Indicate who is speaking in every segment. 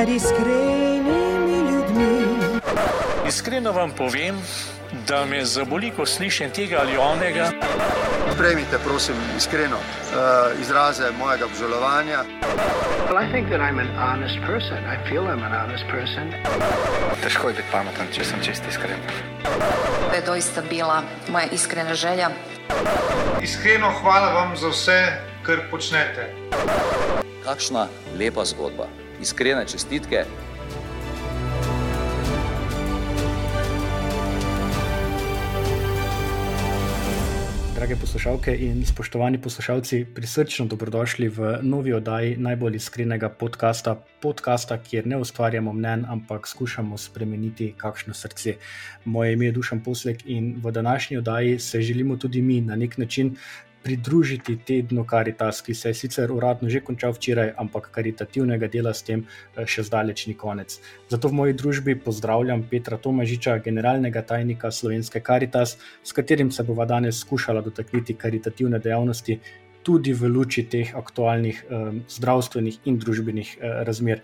Speaker 1: med iskrenimi ljudmi.
Speaker 2: Iskreno vam povem, da me zaboli, ko slišim tega ali onega.
Speaker 3: Prejmite, prosim, iskreno uh, izraze mojega obžalovanja.
Speaker 4: Well, I think that I'm an honest person. I feel I'm an honest person.
Speaker 5: Težko je biti pameten, če sem čest iskren.
Speaker 6: To je doista bila moja iskrena želja.
Speaker 7: Iskreno hvala vam za vse, kar počnete.
Speaker 8: Kakšna lepa zgodba. Iskrene čestitke.
Speaker 9: Drage poslušalke in spoštovani poslušalci, prisrčno dobrodošli v novi oddaji najbolj iskrenega podcasta, podcasta, kjer ne ustvarjamo mnen, ampak skušamo spremeniti kakšno srce. Moje ime je Dušan Poslek in v današnji oddaji se želimo tudi mi na nek način pridružiti tednu Karitas, ki se je sicer uradno že končal včeraj, ampak karitativnega dela s tem eh, še zdaleč ni konec. Zato v moji družbi pozdravljam Petra Tomažiča, generalnega tajnika Slovenske Karitas, s katerim se bova danes skušala dotakniti karitativne dejavnosti. Tudi v luči teh aktualnih um, zdravstvenih in družbenih uh, razmer.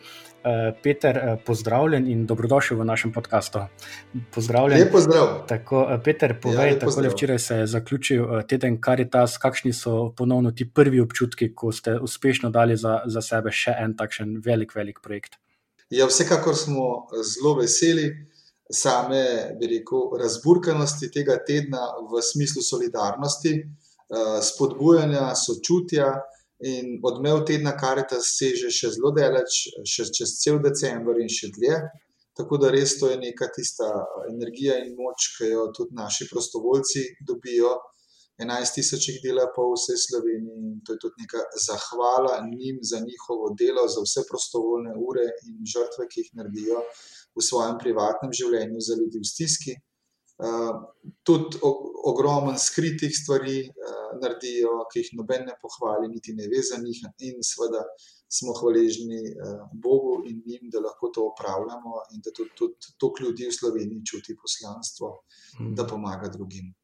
Speaker 9: Uh, Peter, uh, pozdravljen in dobrodošel v našem podkastu.
Speaker 10: Pozdravljen. Lep pozdrav.
Speaker 9: Tako, uh, Peter, povej, ja, tako da včeraj se je zaključil teden Karitas. Kakšni so ponovno ti prvi občutki, ko ste uspešno dali za, za sebe še en takšen velik, velik projekt?
Speaker 10: Ja, vsekakor smo zelo veseli same, bi rekel, razburkanosti tega tedna v smislu solidarnosti. Eh, spodbujanja, sočutja. In odmev tedna Karita seže še zelo daleč, še čez cel decembr in še dlje. Tako da res to je neka tista energija in moč, ki jo tudi naši prostovoljci dobijo. 11 tisoč jih dela po vsej Sloveniji in to je tudi neka zahvala njim za njihovo delo, za vse prostovoljne ure in žrtve, ki jih naredijo v svojem privatnem življenju za ljudi v stiski. Uh, tudi ogromno skritih stvari uh, naredijo, ki jih noben ne pohvali, niti ne ve za njih, in seveda smo hvaležni uh, Bogu in njim, da lahko to opravljamo, in da tudi, tudi toliko ljudi v Sloveniji čuti poslanstvo, mm. da pomaga drugim.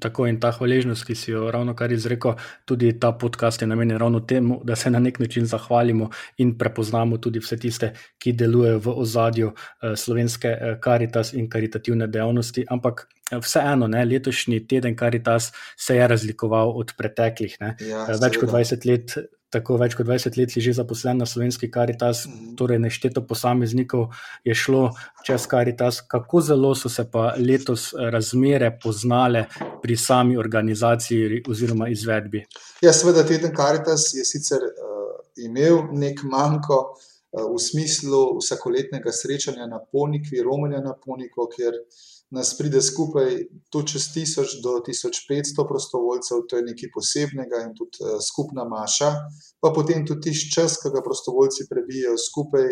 Speaker 9: Tako in ta hvaležnost, ki si jo ravno kar izrekel, tudi ta podcast je namenjen ravno temu, da se na nek način zahvalimo in prepoznamo tudi vse tiste, ki delujejo v ozadju eh, slovenske karitas eh, in karitativne dejavnosti. Ampak eh, vseeno, ne, letošnji teden karitas se je razlikoval od preteklih. Ja, Več kot 20 let tako več kot 20 let že zaposlen na slovenski Karitas, torej nešteto posameznikov je šlo čez Karitas. Kako zelo so se pa letos razmere poznale pri sami organizaciji oziroma izvedbi?
Speaker 10: Ja, seveda, teden Karitas je sicer uh, imel nek manjko. Uh, v smislu vsakoletnega srečanja na Ponikvi, Romunija na Poniku, kjer uh, nas pride skupaj tu čez 1000 do 1500 prostovoljcev, to je nekaj posebnega in tudi uh, skupna maša, pa potem tudi tiš čas, ki ga prostovoljci prebijajo skupaj.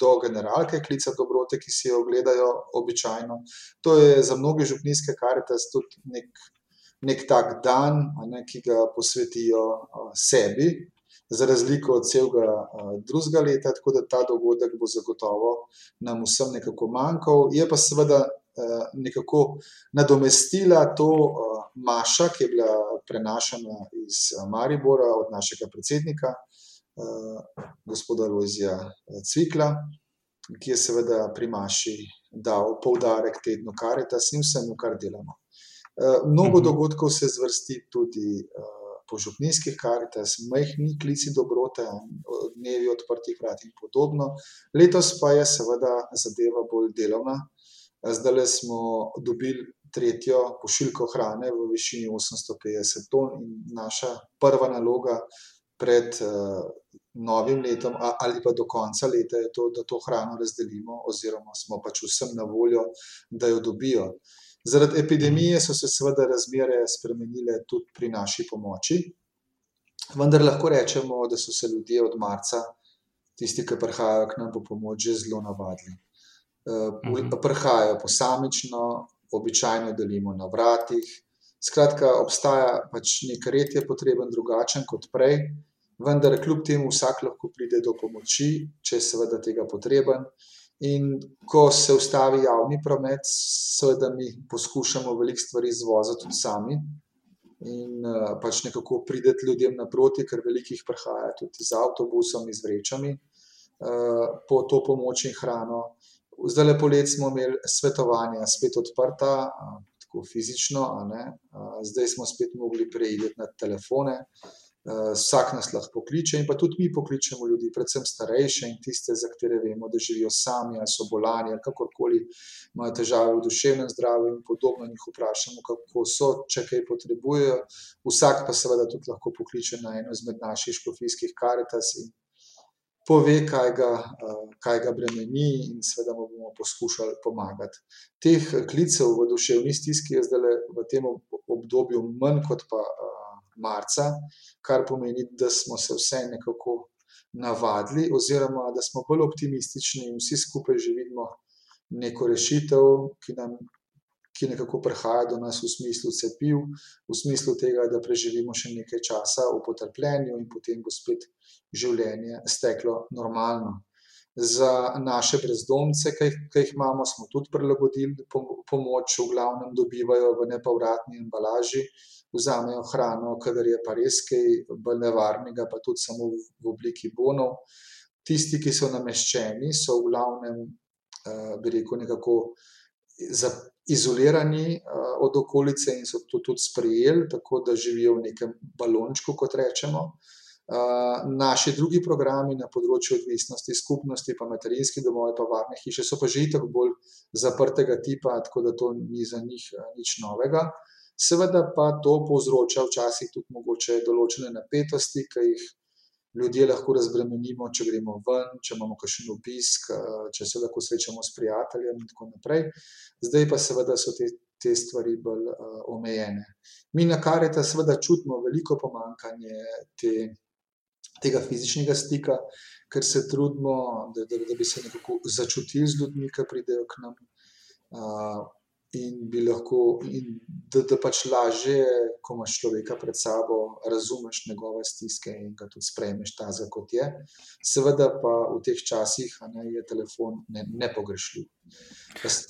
Speaker 10: Do generalke, klica dobrote, ki si jo ogledajo običajno. To je za mnoge župnijske karte tudi nek, nek tak dan, ne, ki ga posvetijo uh, sebi, za razliko od celega uh, drugega leta, tako da ta dogodek bo zagotovo nam vsem nekako manjkal. Je pa seveda nekako nadomestila to uh, maša, ki je bila prenašana iz eh, Maribora od našega predsednika, gospoda Rojzija Cvikla, ki je seveda pri maši dal poudarek tednu Karitas in vsemu, kar delamo. Mnogo mhm. dogodkov se zvrsti tudi po župnijskih karitas, majhni klici dobrote, dnevi odprtih vrat in podobno. Letos pa je seveda zadeva bolj delovna, Zdaj smo dobili tretjo pošiljko hrane v višini 850 ton in naša prva naloga pred uh, novim letom ali pa do konca leta je to, da to hrano razdelimo oziroma smo pač vsem na voljo, da jo dobijo. Zaradi epidemije so se seveda razmere spremenile tudi pri naši pomoči, vendar lahko rečemo, da so se ljudje od marca, tisti, ki prihajajo k nam po pomoč, že zelo navadili. Uh, prihajajo posamično, običajno delimo na vratih. Skratka, obstaja pač nek red, je potreben drugačen kot prej, vendar kljub temu vsak lahko pride do pomoči, če je seveda tega potreben. In ko se ustavi javni promet, seveda mi poskušamo veliko stvari izvoziti tudi sami in uh, pač nekako prideti ljudem naproti, ker velikih prihaja tudi z avtobusom, z vrečami. po to pomoč in hrano. Zdaj lepo let smo imeli svetovanja, spet odprta, tako fizično, zdaj smo spet mogli preiti na telefone, vsak nas lahko pokliče in pa tudi mi pokličemo ljudi, predvsem starejše in tiste, za katere vemo, da živijo sami ali so bolani ali kakorkoli imajo težave v duševnem zdravju in podobno, jih vprašamo, kako so, če kaj potrebujejo. Vsak pa seveda tudi lahko pokliče na eno izmed naših škofijskih Karitas in pove, kaj ga, kaj ga bremeni in seveda mu bomo poskušali pomagati. Teh klicev v duševni stiski je zdajle v tem obdobju manj kot pa, marca, kar pomeni, da smo se vsaj nekako navadili oziroma da smo bolj optimistični in vsi skupaj že vidimo neko rešitev, ki nam, ki nekako prihaja do nas v smislu cepiv, v smislu tega, da preživimo še nekaj časa v potrpljenju in potem bo spet življenje steklo normalno. Za naše brezdomce, ke jih, ke jih imamo, smo tudi prilagodili pomoč, v glavnem dobivajo v nepovratni embalaži, vzamejo hrano, kadar je pa res kaj bolj nevarnega, pa tudi samo v obliki bonov. Tisti, ki so nameščeni, so v glavnem, bi rekel, nekako izolirani, od okolice in so to tudi sprejeli, tako da živijo v nekem balončku, kot rečemo. naši drugi programi na področju odvisnosti skupnosti pa materinski domovi pa varne hiše so pa že itak bolj zaprtega tipa, tako da to ni za njih, nič novega. Seveda pa to povzroča včasih tudi mogoče določene napetosti, ke jih ljudje lahko razbremenimo, če gremo ven, če imamo kakšen obisk, če se lahko srečamo s prijateljem in tako naprej. Zdaj pa seveda so te, te stvari bolj, omejene. Mi na Karitas seveda čutimo veliko pomanjkanje te, tega fizičnega stika, ker se trudimo, da, da, da bi se nekako začutili z ljudmi, ke pridejo k nam. In bi lahko, in da, da pač lažje, ko imaš človeka pred sabo, razumeš njegove stiske in ga tudi sprejmeš takega, kot je. Seveda pa v teh časih, ne, je telefon nepogrešljiv.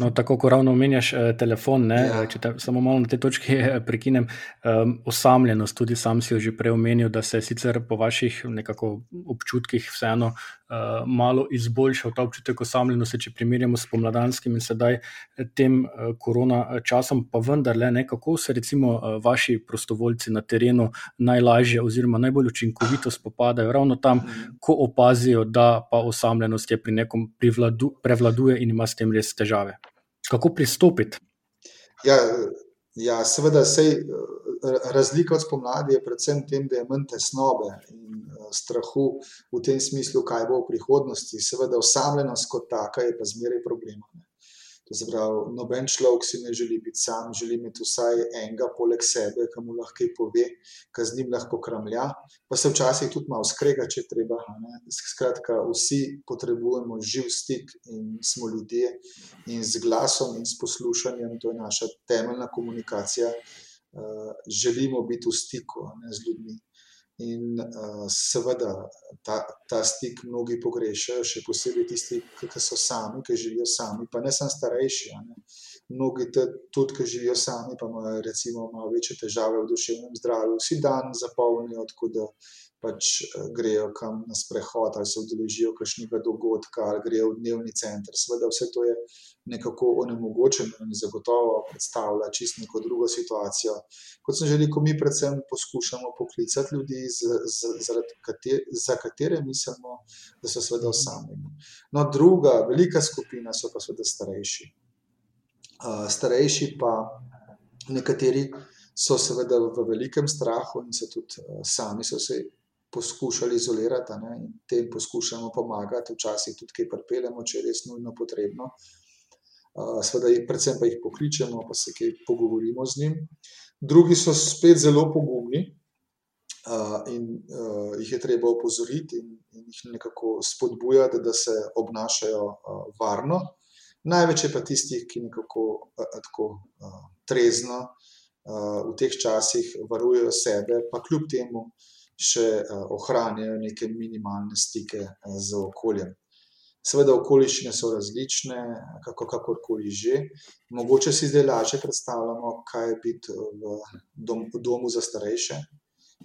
Speaker 9: No, tako ko ravno omenjaš, telefon, ne,
Speaker 10: Ja.
Speaker 9: če te samo malo na tej točki, prekinem. osamljenost, tudi sam si jo že prej omenil, da se sicer po vaših nekako občutkih vseeno, malo izboljšal ta občutek osamljenosti, če primerjamo s spomladanskim in sedaj tem, korona časom, pa vendarle, ne, kako se recimo, vaši prostovoljci na terenu najlažje oziroma najbolj učinkovito spopadajo ravno tam, ko opazijo, da pa osamljenost je pri nekom prevladuje in ima s tem res težave? Kako pristopiti?
Speaker 10: Ja, ja, seveda, saj, razlika od spomladi je predvsem v tem, da je manj tesnobe in, strahu v tem smislu, kaj bo v prihodnosti. Seveda osamljenost kot taka je pa zmeraj problem, a ne. To se pravi, noben človek si ne želi biti sam, želi imeti vsaj enega poleg sebe, ke mu lahko pove, ke z njim lahko kramlja, pa se včasih tudi malo skrega, če treba, ne. Skratka, vsi potrebujemo živ stik in smo ljudje in z glasom in s poslušanjem, to je naša temeljna komunikacija, želimo biti v stiku, ne, z ljudmi. In, seveda ta, ta stik mnogi pogrešajo, še posebej tisti, ke so sami, ke živijo sami, pa ne samo starejši, ne. Mnogi tudi, ke živijo sami, pa imajo recimo malo večje težave v duševnem zdravju, si dan zapolnijo, tako da pač, grejo kam na sprehod ali se udeležijo kakšnega dogodka ali grejo v dnevni center, seveda vse to je nekako onemogočeno in zagotovo predstavlja čisto neko drugo situacijo. Kot sem že rekel, mi predvsem poskušamo poklicati ljudi, zaradi za katere mislimo, da so seveda osamljeni. No, druga velika skupina so pa seveda starejši. starejši pa, nekateri so seveda v velikem strahu in se tudi, sami so se poskušali izolirati, ne, in tem poskušamo pomagati, včasih tudi kaj pripeljemo, če je res nujno potrebno. seveda predvsem pa jih pokličemo pa se kaj pogovorimo z njim. Drugi so spet zelo pogumni, in, jih je treba opozoriti in, in jih nekako spodbujati, da se obnašajo, varno. Največ je pa tistih, ki nekako, tako, trezno, v teh časih varujejo sebe, pa kljub temu še, ohranjajo neke minimalne stike, z okoljem. Seveda okoliščine so različne, kakorkoli že, mogoče si zdaj lažje predstavljamo, kaj je biti v v domu za starejše,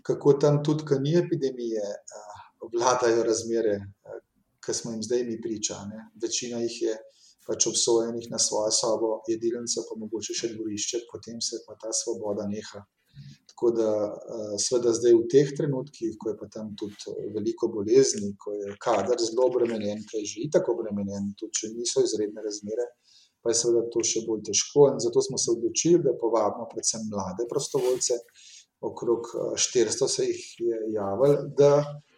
Speaker 10: kako tam tudi, ke ni epidemije, vladajo razmere, ki smo jim zdaj mi priča. Ne. Večina jih je pač obsojenih na svojo sobo, jedilnico, pa mogoče še dvorišče, potem se pa ta svoboda neha. Tako da, seveda, zdaj v teh trenutkih, ko je pa tam tudi veliko bolezni, ko je kader zelo obremenjen, ki je že tako obremenjen, tudi če niso izredne razmere, pa je seveda to še bolj težko. In zato smo se odločili, da povabimo predvsem mlade prostovoljce, okrog 400 se jih je javilo, da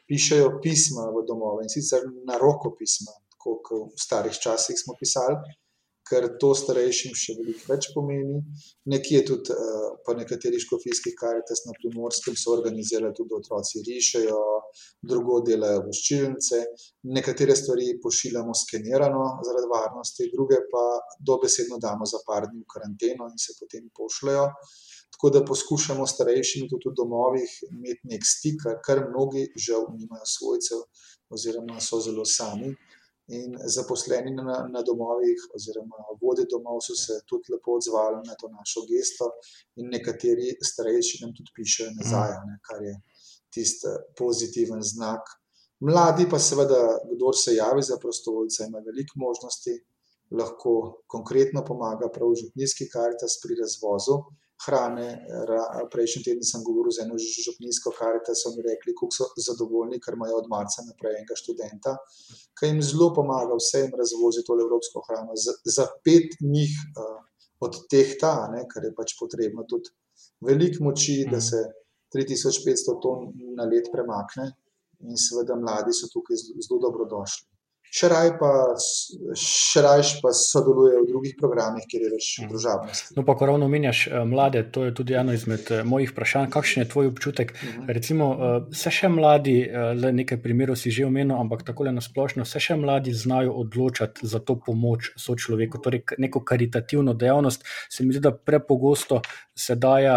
Speaker 10: pišejo pisma v domove in sicer na roko pisma, tako kot v starih časih smo pisali, ker to starejšim še veliko več pomeni. Nekje tudi po nekaterih škofijskih karitas na Primorskem so organizirali tudi, otroci rišejo, drugod delajo voščilnice, nekatere stvari pošiljamo skenirano zaradi varnosti, druge pa dobesedno damo za par dni v karanteno in se potem pošljejo. Tako da poskušamo s starejšimi tudi v domovih imeti neki stik, ker mnogi žal nimajo svojcev oziroma so zelo sami. In zaposleni na, na domovih oziroma vodje domov so se tudi lepo odzvali na to našo gesto in nekateri starejši nam tudi pišejo nazaj, a ne, kar je tisti pozitiven znak. Mladi pa seveda, kdor se javi za prostovoljca, ima veliko možnosti, lahko konkretno pomaga prav v župnijski Karitas pri razvozu hrane. Prejšnji teden sem govoril z eno župnijsko Karitas, so mi rekli, koliko so zadovoljni, ker imajo od marca naprej enega študenta, ki jim zelo pomaga, vse jim razvozi tole evropsko hrano. Za, za pet njih odtehta, a ne, kar je pač potrebno tudi veliko moči, da se tri tisoč petsto ton na let premakne, in seveda mladi so tukaj zelo dobrodošli. Še raje pa, še rajši pa sodelujejo v drugih programih, kjer je več družabnosti.
Speaker 9: No, pa ko ravno omenjaš mlade, to je tudi eno izmed mojih vprašanj. Kakšen je tvoj občutek? Recimo, se še mladi, le nekaj primerov si že omenil, ampak takole na splošno, se še mladi znajo odločati za to pomoč sočloveku, torej neko karitativno dejavnost. Se mi zdi, da prepogosto se daje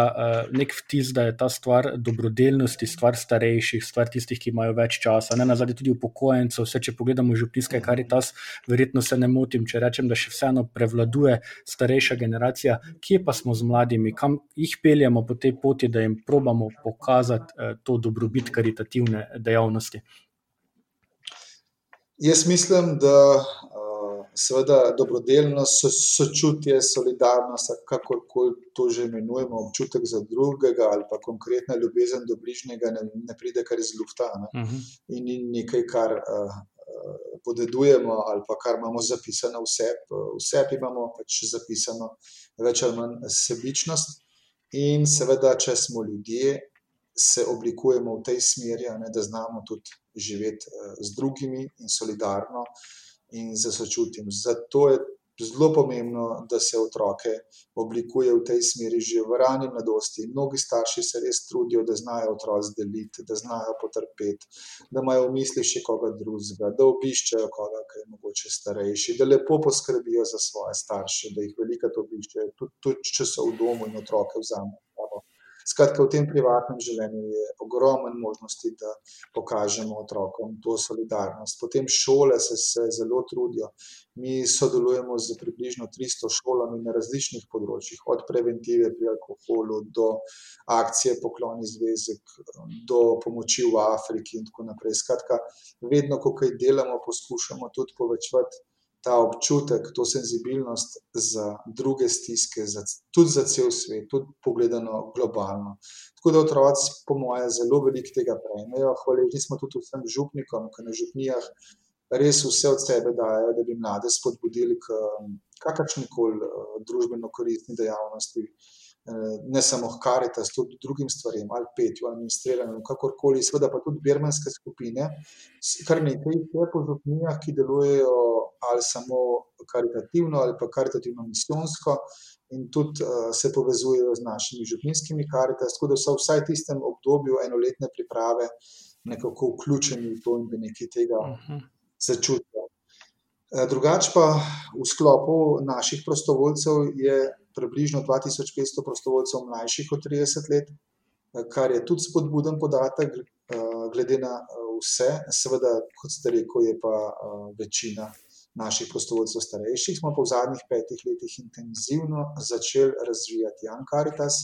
Speaker 9: neki vtis, da je ta stvar dobrodelnosti, stvar starejših, stvar tistih, ki imajo več časa, nenazadnje tudi upokojencev. Vse, če pogledamo župnijske Karitas, verjetno se ne motim, če rečem, da še vseeno prevladuje starejša generacija. Kje pa smo z mladimi, kam jih peljemo po tej poti, da jim probamo pokazati to dobrobit karitativne dejavnosti?
Speaker 10: Jaz mislim, da seveda dobrodelnost, sočutje, solidarnost, kakorkoli to že imenujemo, občutek za drugega ali pa konkretna ljubezen do bližnjega ne, ne pride kar iz lufta, ne. In ni nekaj, kar podedujemo ali pa kar imamo zapisano v sebi. V sebi imamo pač zapisano več ali manj sebičnost in seveda, če smo ljudje, se oblikujemo v tej smeri, ne, da znamo tudi živeti z drugimi in solidarno in s sočutjem. Zato je zelo pomembno, da se otroke oblikuje v tej smeri že v rani mladosti. Mnogi starši se res trudijo, da znajo otroci deliti, da znajo potrpeti, da imajo v mislih še koga drugega, da obiščejo koga, ki je mogoče starejši, da lepo poskrbijo za svoje starše, da jih velikokrat obiščejo, tudi, tudi če so v domu in otroke vzamejo. Skratka, v tem privatnem življenju je ogromno možnosti, da pokažemo otrokom to solidarnost. Potem šole se, se zelo trudijo. Mi sodelujemo s približno tristo šolami na različnih področjih, od preventive pri alkoholu do akcije Pokloni zvezek, do pomoči v Afriki in tako naprej. Skratka, vedno, ko kaj delamo, poskušamo tudi povečevati ta občutek, to senzibilnost za druge stiske, za tudi za cel svet, tudi pogledano globalno. Tako da otroci po moje zelo veliko tega prejmejo, hvaležni smo tudi vsem župnikom, ke na župnijah res vse od sebe dajejo, da bi mlade spodbudili k kakršnikoli družbeno koristni dejavnosti. Ne samo h Karitas, tudi drugim stvarem, ali petju, ali ministriranju, kakorkoli, seveda pa tudi birmanske skupine, kar nekaj je po župnijah, ki delujejo ali samo karitativno ali pa karitativno-misijonsko in tudi se povezujejo z našimi župnijskimi Karitas, tako da so vsaj v tistem obdobju enoletne priprave nekako vključeni v to in da nekaj tega začutijo. Drugače pa v sklopu naših prostovoljcev je približno dva tisoč petsto prostovoljcev mlajših od trideset let, kar je tudi spodbuden podatek, glede na vse. Seveda, kot ste rekel, je pa večina naših prostovoljcev starejših, smo pa v zadnjih petih letih intenzivno začeli razvijati Young Karitas,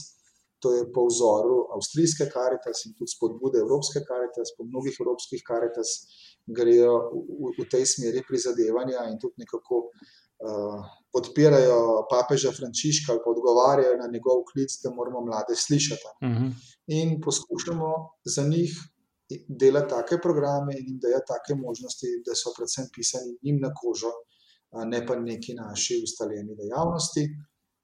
Speaker 10: To je po vzoru avstrijske karitas in tudi spodbude evropske karitas, po mnogih evropskih karitas grejo v, v tej smeri prizadevanja in tudi nekako uh, podpirajo papeža Frančiška ali pa odgovarjajo na njegov klic, da moramo mlade slišati.
Speaker 9: Uh -huh.
Speaker 10: In poskušamo za njih delati take programe in jim dajati take možnosti, da so predvsem pisani njim na kožo, ne pa neki naši ustaljeni dejavnosti.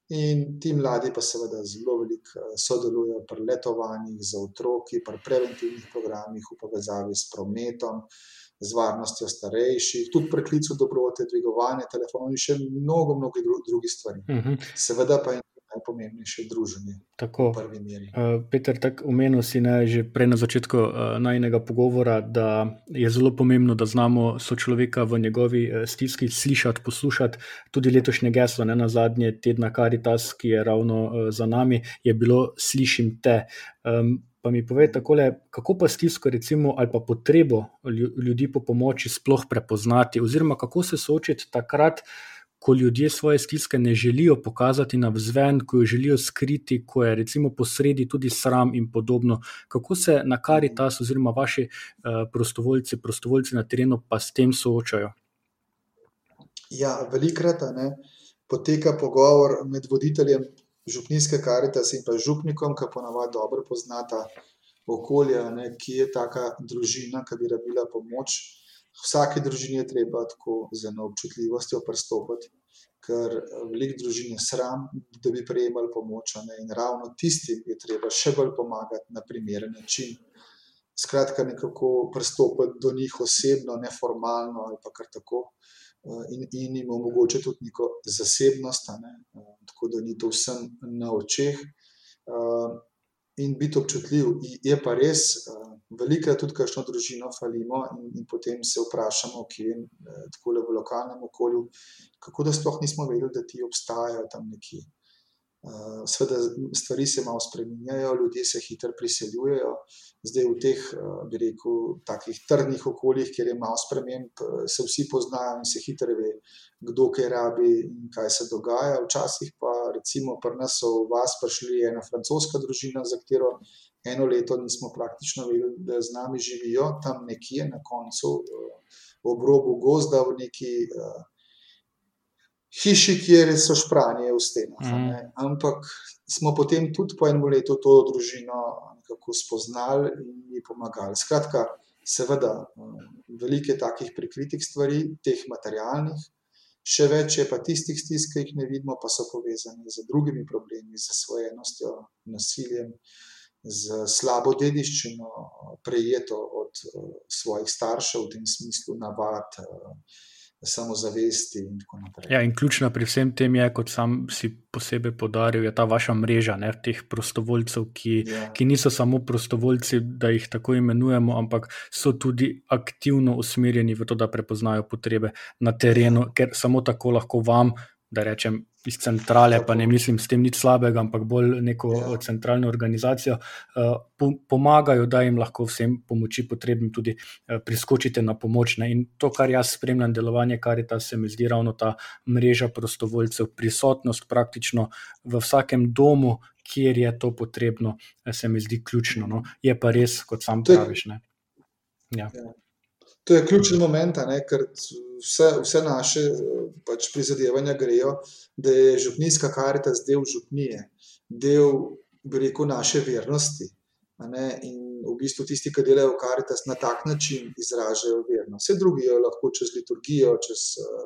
Speaker 10: In ti mladi pa seveda zelo veliko sodelujejo pri letovanjih za otroki, pri preventivnih programih v povezavi s prometom, z varnostjo starejših, tudi preklicu dobrote, dvigovanje telefonov in še mnogo, mnogo drugih stvari.
Speaker 9: Uh -huh.
Speaker 10: Seveda pa je najpomembnejše druženje.
Speaker 9: Tako. Uh, Peter, tako omenil si ne, že prej na začetku uh, najnega pogovora, da je zelo pomembno, da znamo sočloveka v njegovi uh, stiski slišati, poslušati. Tudi letošnje geslo, ne na zadnje tedna Karitas, ki je ravno uh, za nami, je bilo Slišim te. Um, Pa mi povej, takole, kako pa stisko, recimo, ali pa potrebo ljudi po pomoči sploh prepoznati, oziroma kako se soočiti takrat, ko ljudje svoje stiske ne želijo pokazati na vzven, ko jo želijo skriti, ko je recimo posredi tudi sram in podobno. Kako se na karitas, oziroma vaši uh, prostovoljci, prostovoljci na terenu, pa s tem soočajo?
Speaker 10: Ja, velikrat ne, poteka pogovor med voditeljem župnijske karitas in pa župnikom, ki ponavadi dobro poznata okolje, ne, ki je taka družina, ki bi rabila pomoč. Vsaki družini je treba tako z eno občutljivostjo pristopiti, ker veliko družin je sram, da bi prejemali pomoč. Ne, in ravno tistim je treba še bolj pomagati na primeren način. Skratka, nekako pristopiti do njih osebno, neformalno ali pa kar tako. In, in jim omogočiti tudi neko zasebnost, ne, tako da ni to vsem na očeh, in biti občutljiv. Je pa res, veliko je tudi, kakšno družino falimo, in, in potem se vprašamo, ki je tako le v lokalnem okolju, kako da sploh nismo vedeli, da ti obstajajo tam neki. Sveda, stvari se malo spremenjajo, ljudje se hitro priseljujejo. Zdaj, v teh, bi rekel, takih trdnih okoljih, kjer je malo sprememb, se vsi poznajo in se hitro ve, kdo kaj rabi in kaj se dogaja. Včasih pa, recimo, pri nas so v vas prišli ena francoska družina, za katero eno leto nismo praktično vedeli, da z nami živijo tam nekje na koncu, ob robu gozda, v neki hiši, kjer so špranje v stenah. Mm. Ampak smo potem tudi po enem letu to družino nekako spoznali in ji pomagali. Skratka, seveda, veliko je takih prikritih stvari, teh materialnih, še več je pa tistih stisk, ki jih ne vidimo, pa so povezani z drugimi problemi, z svojenostjo, nasiljem. Z slabo dediščino, prejeto od svojih staršev, v tem smislu, navad, samozavesti in tako naprej.
Speaker 9: Ja, in ključna pri vsem tem je, kot sam si posebej podaril, ta vaša mreža ne, teh prostovoljcev, ki, ja. ki niso samo prostovoljci, da jih tako imenujemo, ampak so tudi aktivno usmerjeni v to, da prepoznajo potrebe na terenu, ja. ker samo tako lahko vam da rečem, iz centrale, pa ne mislim s tem nič slabega, ampak bolj neko ja. centralno organizacijo, uh, pomagajo, da jim lahko vsem pomoči potrebnim tudi uh, priskočite na pomoč. Ne? In to, kar jaz spremljam, delovanje Karita, se mi zdi ravno ta mreža prostovoljcev, prisotnost praktično v vsakem domu, kjer je to potrebno, se mi zdi ključno. No? Je pa res, kot sam praviš. Ja.
Speaker 10: Ja. To je ključni moment, ne, ker vse, vse naše pač, prizadevanja grejo, da je župnijska karta del župnije, del rekel, naše vernosti. In v bistvu tisti, ki delajo v karitas, na tak način izražajo vernost. Vse drugi jo lahko čez liturgijo, čez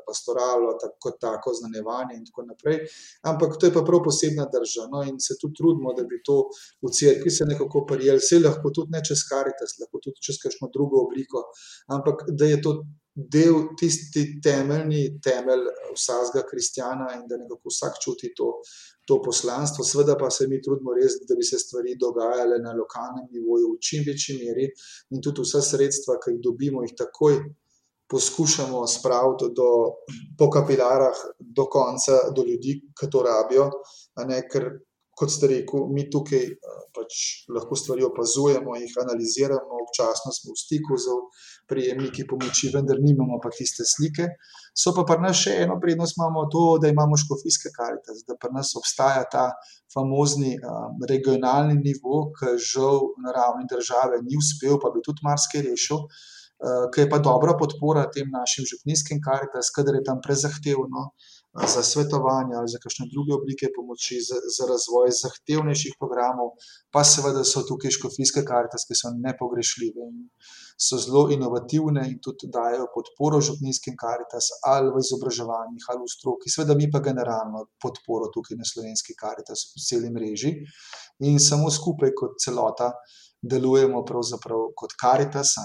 Speaker 10: pastoralo, tako, kot tako znanevanje in tako naprej. Ampak to je pa prav posebna država. No? In se tudi trudimo, da bi to v cerkvi se nekako prijeli. Vse lahko tudi ne čez karitas, lahko tudi čez kakšno drugo obliko. Ampak da je to del, tisti temeljni temelj vsakega kristjana in da nekako vsak čuti to, to poslanstvo. Sveda pa se mi trudimo res, da bi se stvari dogajale na lokalnem nivoju v čim večji meri in tudi vsa sredstva, ki jih dobimo, jih takoj poskušamo spraviti do, po kapilarah do konca, do ljudi, ki to rabijo. Ne, ker kot ste rekel, mi tukaj pač lahko stvari opazujemo, jih analiziramo, občasno smo v stiku z prejemniki pomoči, vendar nimamo pa tiste slike. So pa pri nas še eno prednost, imamo to, da imamo škofijske karte, da pri nas obstaja ta famozni um, regionalni nivo, ki žal na ravni države ni uspel, pa bi tudi marsikaj rešil. Uh, Ker je pa dobra podpora tem našim župnijskim karitas, kadar je tam prezahtevno, uh, za svetovanje ali za kakšne druge oblike pomoči, za, za razvoj zahtevnejših programov, pa seveda so tukaj škofijske karte, ki so nepogrešljive in so zelo inovativne in tudi dajo podporo župnijskim karitas ali v izobraževanjih ali v stroki, seveda mi pa generalno podporo tukaj na slovenski karitas v celi mreži. In samo skupaj kot celota delujemo kot karitas,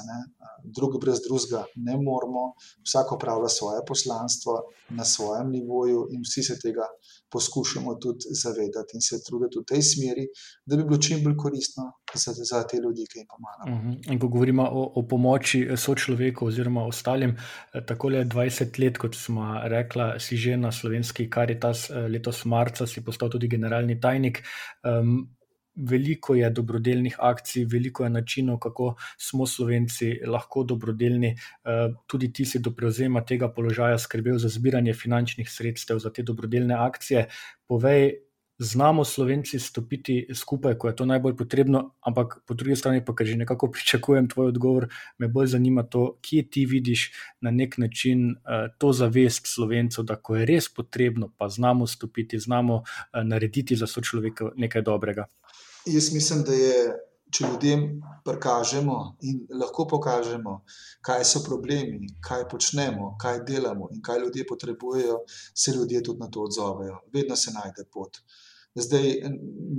Speaker 10: drug brez drugega ne moremo, vsak opravlja svoje poslanstvo na svojem nivoju in vsi se tega poskušamo tudi zavedati in se truditi v tej smeri, da bi bilo čim bolj koristno za, za te ljudi, ki jim pomagamo.
Speaker 9: Uh-huh. In ko govorimo o, o pomoči sočloveku oziroma ostalim, eh, tako le 20 let, kot smo rekla, si že na slovenski karitas, eh, letos marca si postal tudi generalni tajnik. Um, veliko je dobrodelnih akcij, veliko je načinov, kako smo Slovenci lahko dobrodelni. Eh, tudi ti si do prevzema tega položaja skrbel za zbiranje finančnih sredstev za te dobrodelne akcije. Povej, znamo Slovenci stopiti skupaj, ko je to najbolj potrebno, ampak po drugi strani, pa ker že nekako pričakujem tvoj odgovor, me bolj zanima to, kje ti vidiš na nek način uh, to zavest Slovencev, da ko je res potrebno, pa znamo stopiti, znamo uh, narediti za sočloveka nekaj dobrega.
Speaker 10: Jaz mislim, da je, če ljudem prikažemo in lahko pokažemo, kaj so problemi, kaj počnemo, kaj delamo in kaj ljudje potrebujejo, se ljudje tudi na to odzovejo. Vedno se najde pot. Zdaj,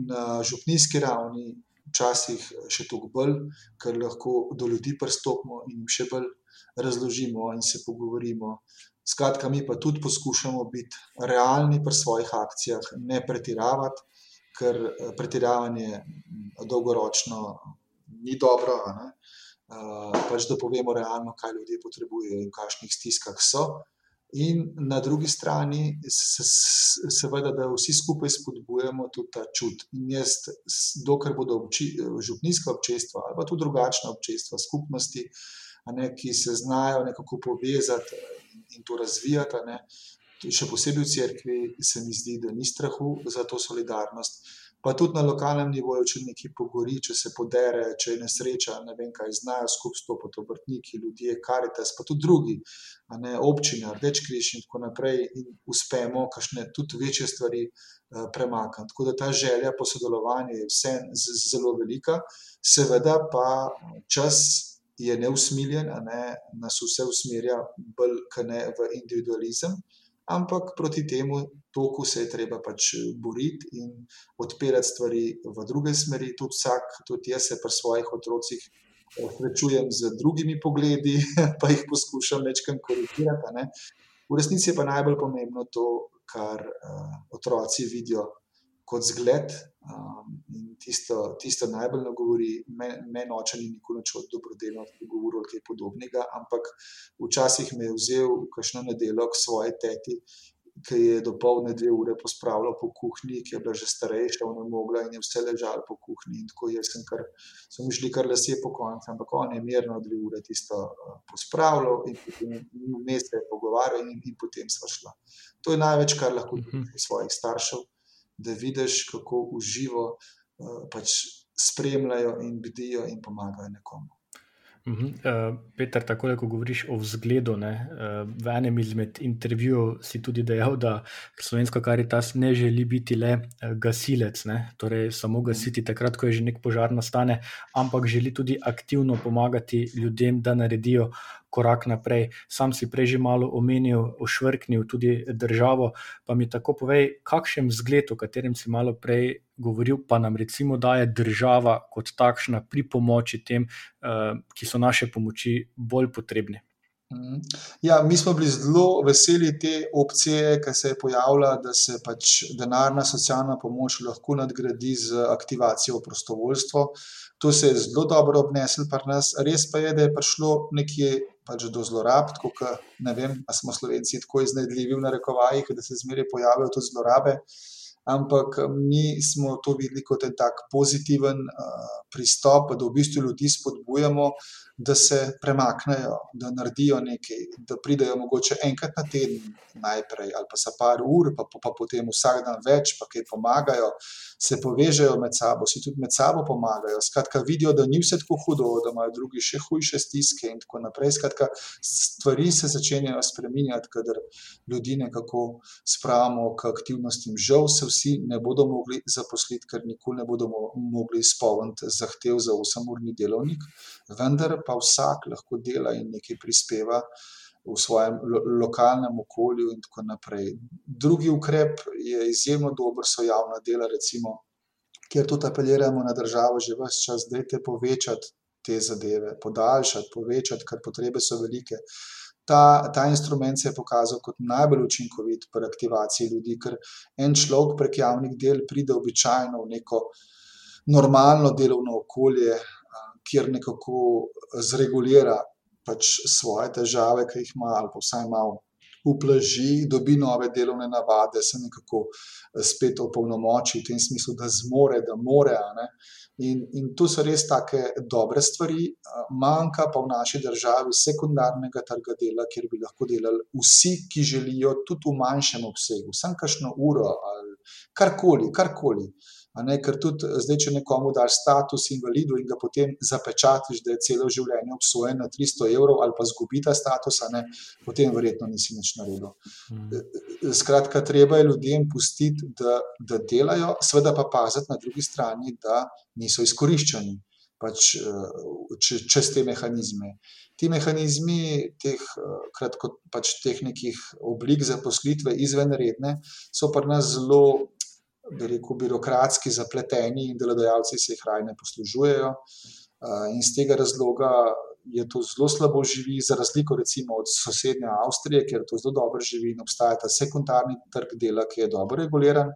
Speaker 10: na župnijski ravni, včasih še toliko bolj, ker lahko do ljudi pristopimo in jim še bolj razložimo in se pogovorimo. Skratka, mi pa tudi poskušamo biti realni pri svojih akcijah, ne pretiravati ker eh, pretiravanje mm, dolgoročno ni dobro. Uh, pač da povemo realno, kaj ljudje potrebujejo in v kakšnih stiskah so. In na drugi strani, se, seveda, da vsi skupaj spodbujamo tudi ta čut. In jaz, dokler bodo obči, župnijska občestva ali pa tudi drugačna občestva, skupnosti, ne, ki se znajo nekako povezati in, in to razvijati, ne, še posebej v cerkvi, se mi zdi, da ni strahu za to solidarnost. Pa tudi na lokalnem nivoju, če nekaj pogori, če se podere, če je nesreča, ne vem kaj, znajo skupaj stopiti obrtniki, ljudje, karitas, pa tudi drugi, ne, občine, rdeč križ in tako naprej, in uspemo kakšne tudi večje stvari uh, premakniti. Tako da ta želja po sodelovanju je vse zelo velika, seveda pa čas. Je neusmiljen, ne, nas vse usmerja bolj kot ne v individualizem, uh, ampak proti temu toku se je treba pač boriti in odpirati stvari v druge smeri. Tudi vsak, tudi jaz se pri svojih otrocih eh, srečujem z drugimi pogledi, pa jih poskušam večkrat korigirati. V resnici je pa najbolj pomembno to, kar uh, otroci vidijo kot zgled. Um, tisto, tisto najbolj nagovori, meni oče ni nikoli več od dobrodelnosti govoril ali kaj podobnega, ampak včasih me je vzel v kakšno nedeljo k svoji teti, ki je do polne dve ure pospravljal po kuhinji, ki je bila že starejša, ona mogla in je vse ležala po kuhinji. In tako jaz sem kar, so mi šli kar lasje po koncu, ampak on je mirno dve ure tisto uh, pospravljal in potem vmes se je pogovarjal in, in potem sva šla. To je največ, kar lahko mhm. svojih staršev, da vidiš, kako uživo uh, pač spremljajo in bdijo in pomagajo nekomu.
Speaker 9: Uh, Peter, tako kot govoriš o vzgledu, ne, uh, v enem izmed intervjujev si tudi dejal, da slovenska karitas ne želi biti le uh, gasilec, ne, torej samo gasiti takrat, ko je že nek požar nastane, ampak želi tudi aktivno pomagati ljudem, da naredijo korak naprej. Sam si prej že malo omenil, ošvrknil tudi državo. Pa mi tako povej, kakšen zgled, o katerem si malo prej govoril, pa nam recimo daje država kot takšna pri pomoči tem, eh, ki so naše pomoči bolj potrebni.
Speaker 10: Mhm. Ja, mi smo bili zelo veseli te opcije, ki se je pojavila, da se pač denarna socialna pomoč lahko nadgradi z aktivacijo prostovoljstva. To se je zelo dobro obneslo pri nas. Res pa je, da je prišlo nekje pač do zlorab, tako da ne vem, ali smo Slovenci tako iznajdljivi v narekovajih, da se zmeraj pojavijo tudi zlorabe. ampak mi smo to videli kot en tak pozitiven uh, pristop, da v bistvu ljudi spodbujamo, da se premaknejo, da naredijo nekaj, da pridejo mogoče enkrat na teden najprej ali pa za par ur, pa, pa, pa potem vsak dan več, pa kaj pomagajo, se povežejo med sabo, si tudi med sabo pomagajo. Skratka, vidijo, da ni vse tako hudo, da imajo drugi še hujše stiske in tako naprej. Skratka, stvari se začenjajo spreminjati, kadar ljudi nekako spravimo k aktivnostim. Žal se vsi ne bodo mogli zaposliti, ker nikoli ne bodo mogli izpolniti zahtev za 8-urni delovnik, vendar pa vsak lahko dela in nekaj prispeva v svojem lo lokalnem okolju, in tako naprej. Drugi ukrep je izjemno dober, so javna dela, recimo, kjer tudi apeliramo na državo že vse čas, da je povečati te zadeve, podaljšati, povečati, ker potrebe so velike. Ta, ta instrument se je pokazal kot najbolj učinkovit pri aktivaciji ljudi, ker en človek prek javnih del pride običajno v neko normalno delovno okolje, kjer nekako zregulira pač svoje težave, ki jih ima, ali pa vsaj malo uplaži, dobi nove delovne navade, se nekako eh, spet opolnomoči v tem smislu, da zmore, da more. In, in tu so res take dobre stvari, manjka pa v naši državi sekundarnega trga dela, kjer bi lahko delali vsi, ki želijo, tudi v manjšem obsegu, samo kakšno uro ali karkoli, karkoli. Ne, ker tudi eh, zdaj, če nekomu daš status invalidu in ga potem zapečatiš, da je celo življenje obsojen na 300 evrov ali pa zgubi ta status, ne, potem verjetno nisi nič naredil. Mm. Skratka, treba je ljudem pustiti, da, da delajo, seveda pa paziti na drugi strani, da niso izkoriščeni pač, čez te mehanizme. Ti mehanizmi teh, kratko, pač teh nekih oblik zaposlitve izvenredne so pri nas zelo bi rekel, birokratski, zapleteni in delodajalci se jih raje ne poslužujejo. In iz tega razloga je to zelo slabo živi, za razliko recimo od sosednje Avstrije, kjer to zelo dobro živi in obstaja ta sekundarni trg dela, ki je dobro reguliran.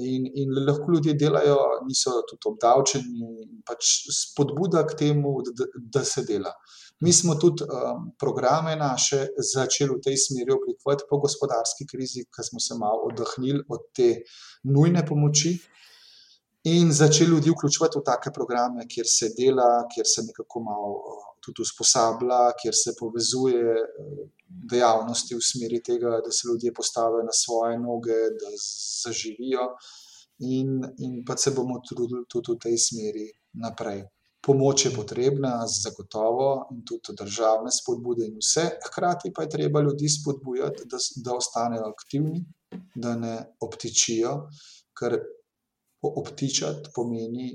Speaker 10: In, in lahko ljudje delajo, niso tudi obdavčeni, pač spodbuda k temu, da, da se dela. Mi smo tudi um, programe naše začeli v tej smeri oblikovati po gospodarski krizi, ker smo se malo oddahnili od te nujne pomoči in začeli ljudi vključevati v take programe, kjer se dela, kjer se nekako malo uh, tudi usposablja, kjer se povezuje uh, dejavnosti v smeri tega, da se ljudje postavijo na svoje noge, da zaživijo in, in pa se bomo trudili tudi v tej smeri naprej. Pomoč je potrebna, zagotovo, in tudi državne spodbude, in vse, hkrati pa je treba ljudi spodbujati, da, da ostanejo aktivni, da ne obtičijo, ker obtičati pomeni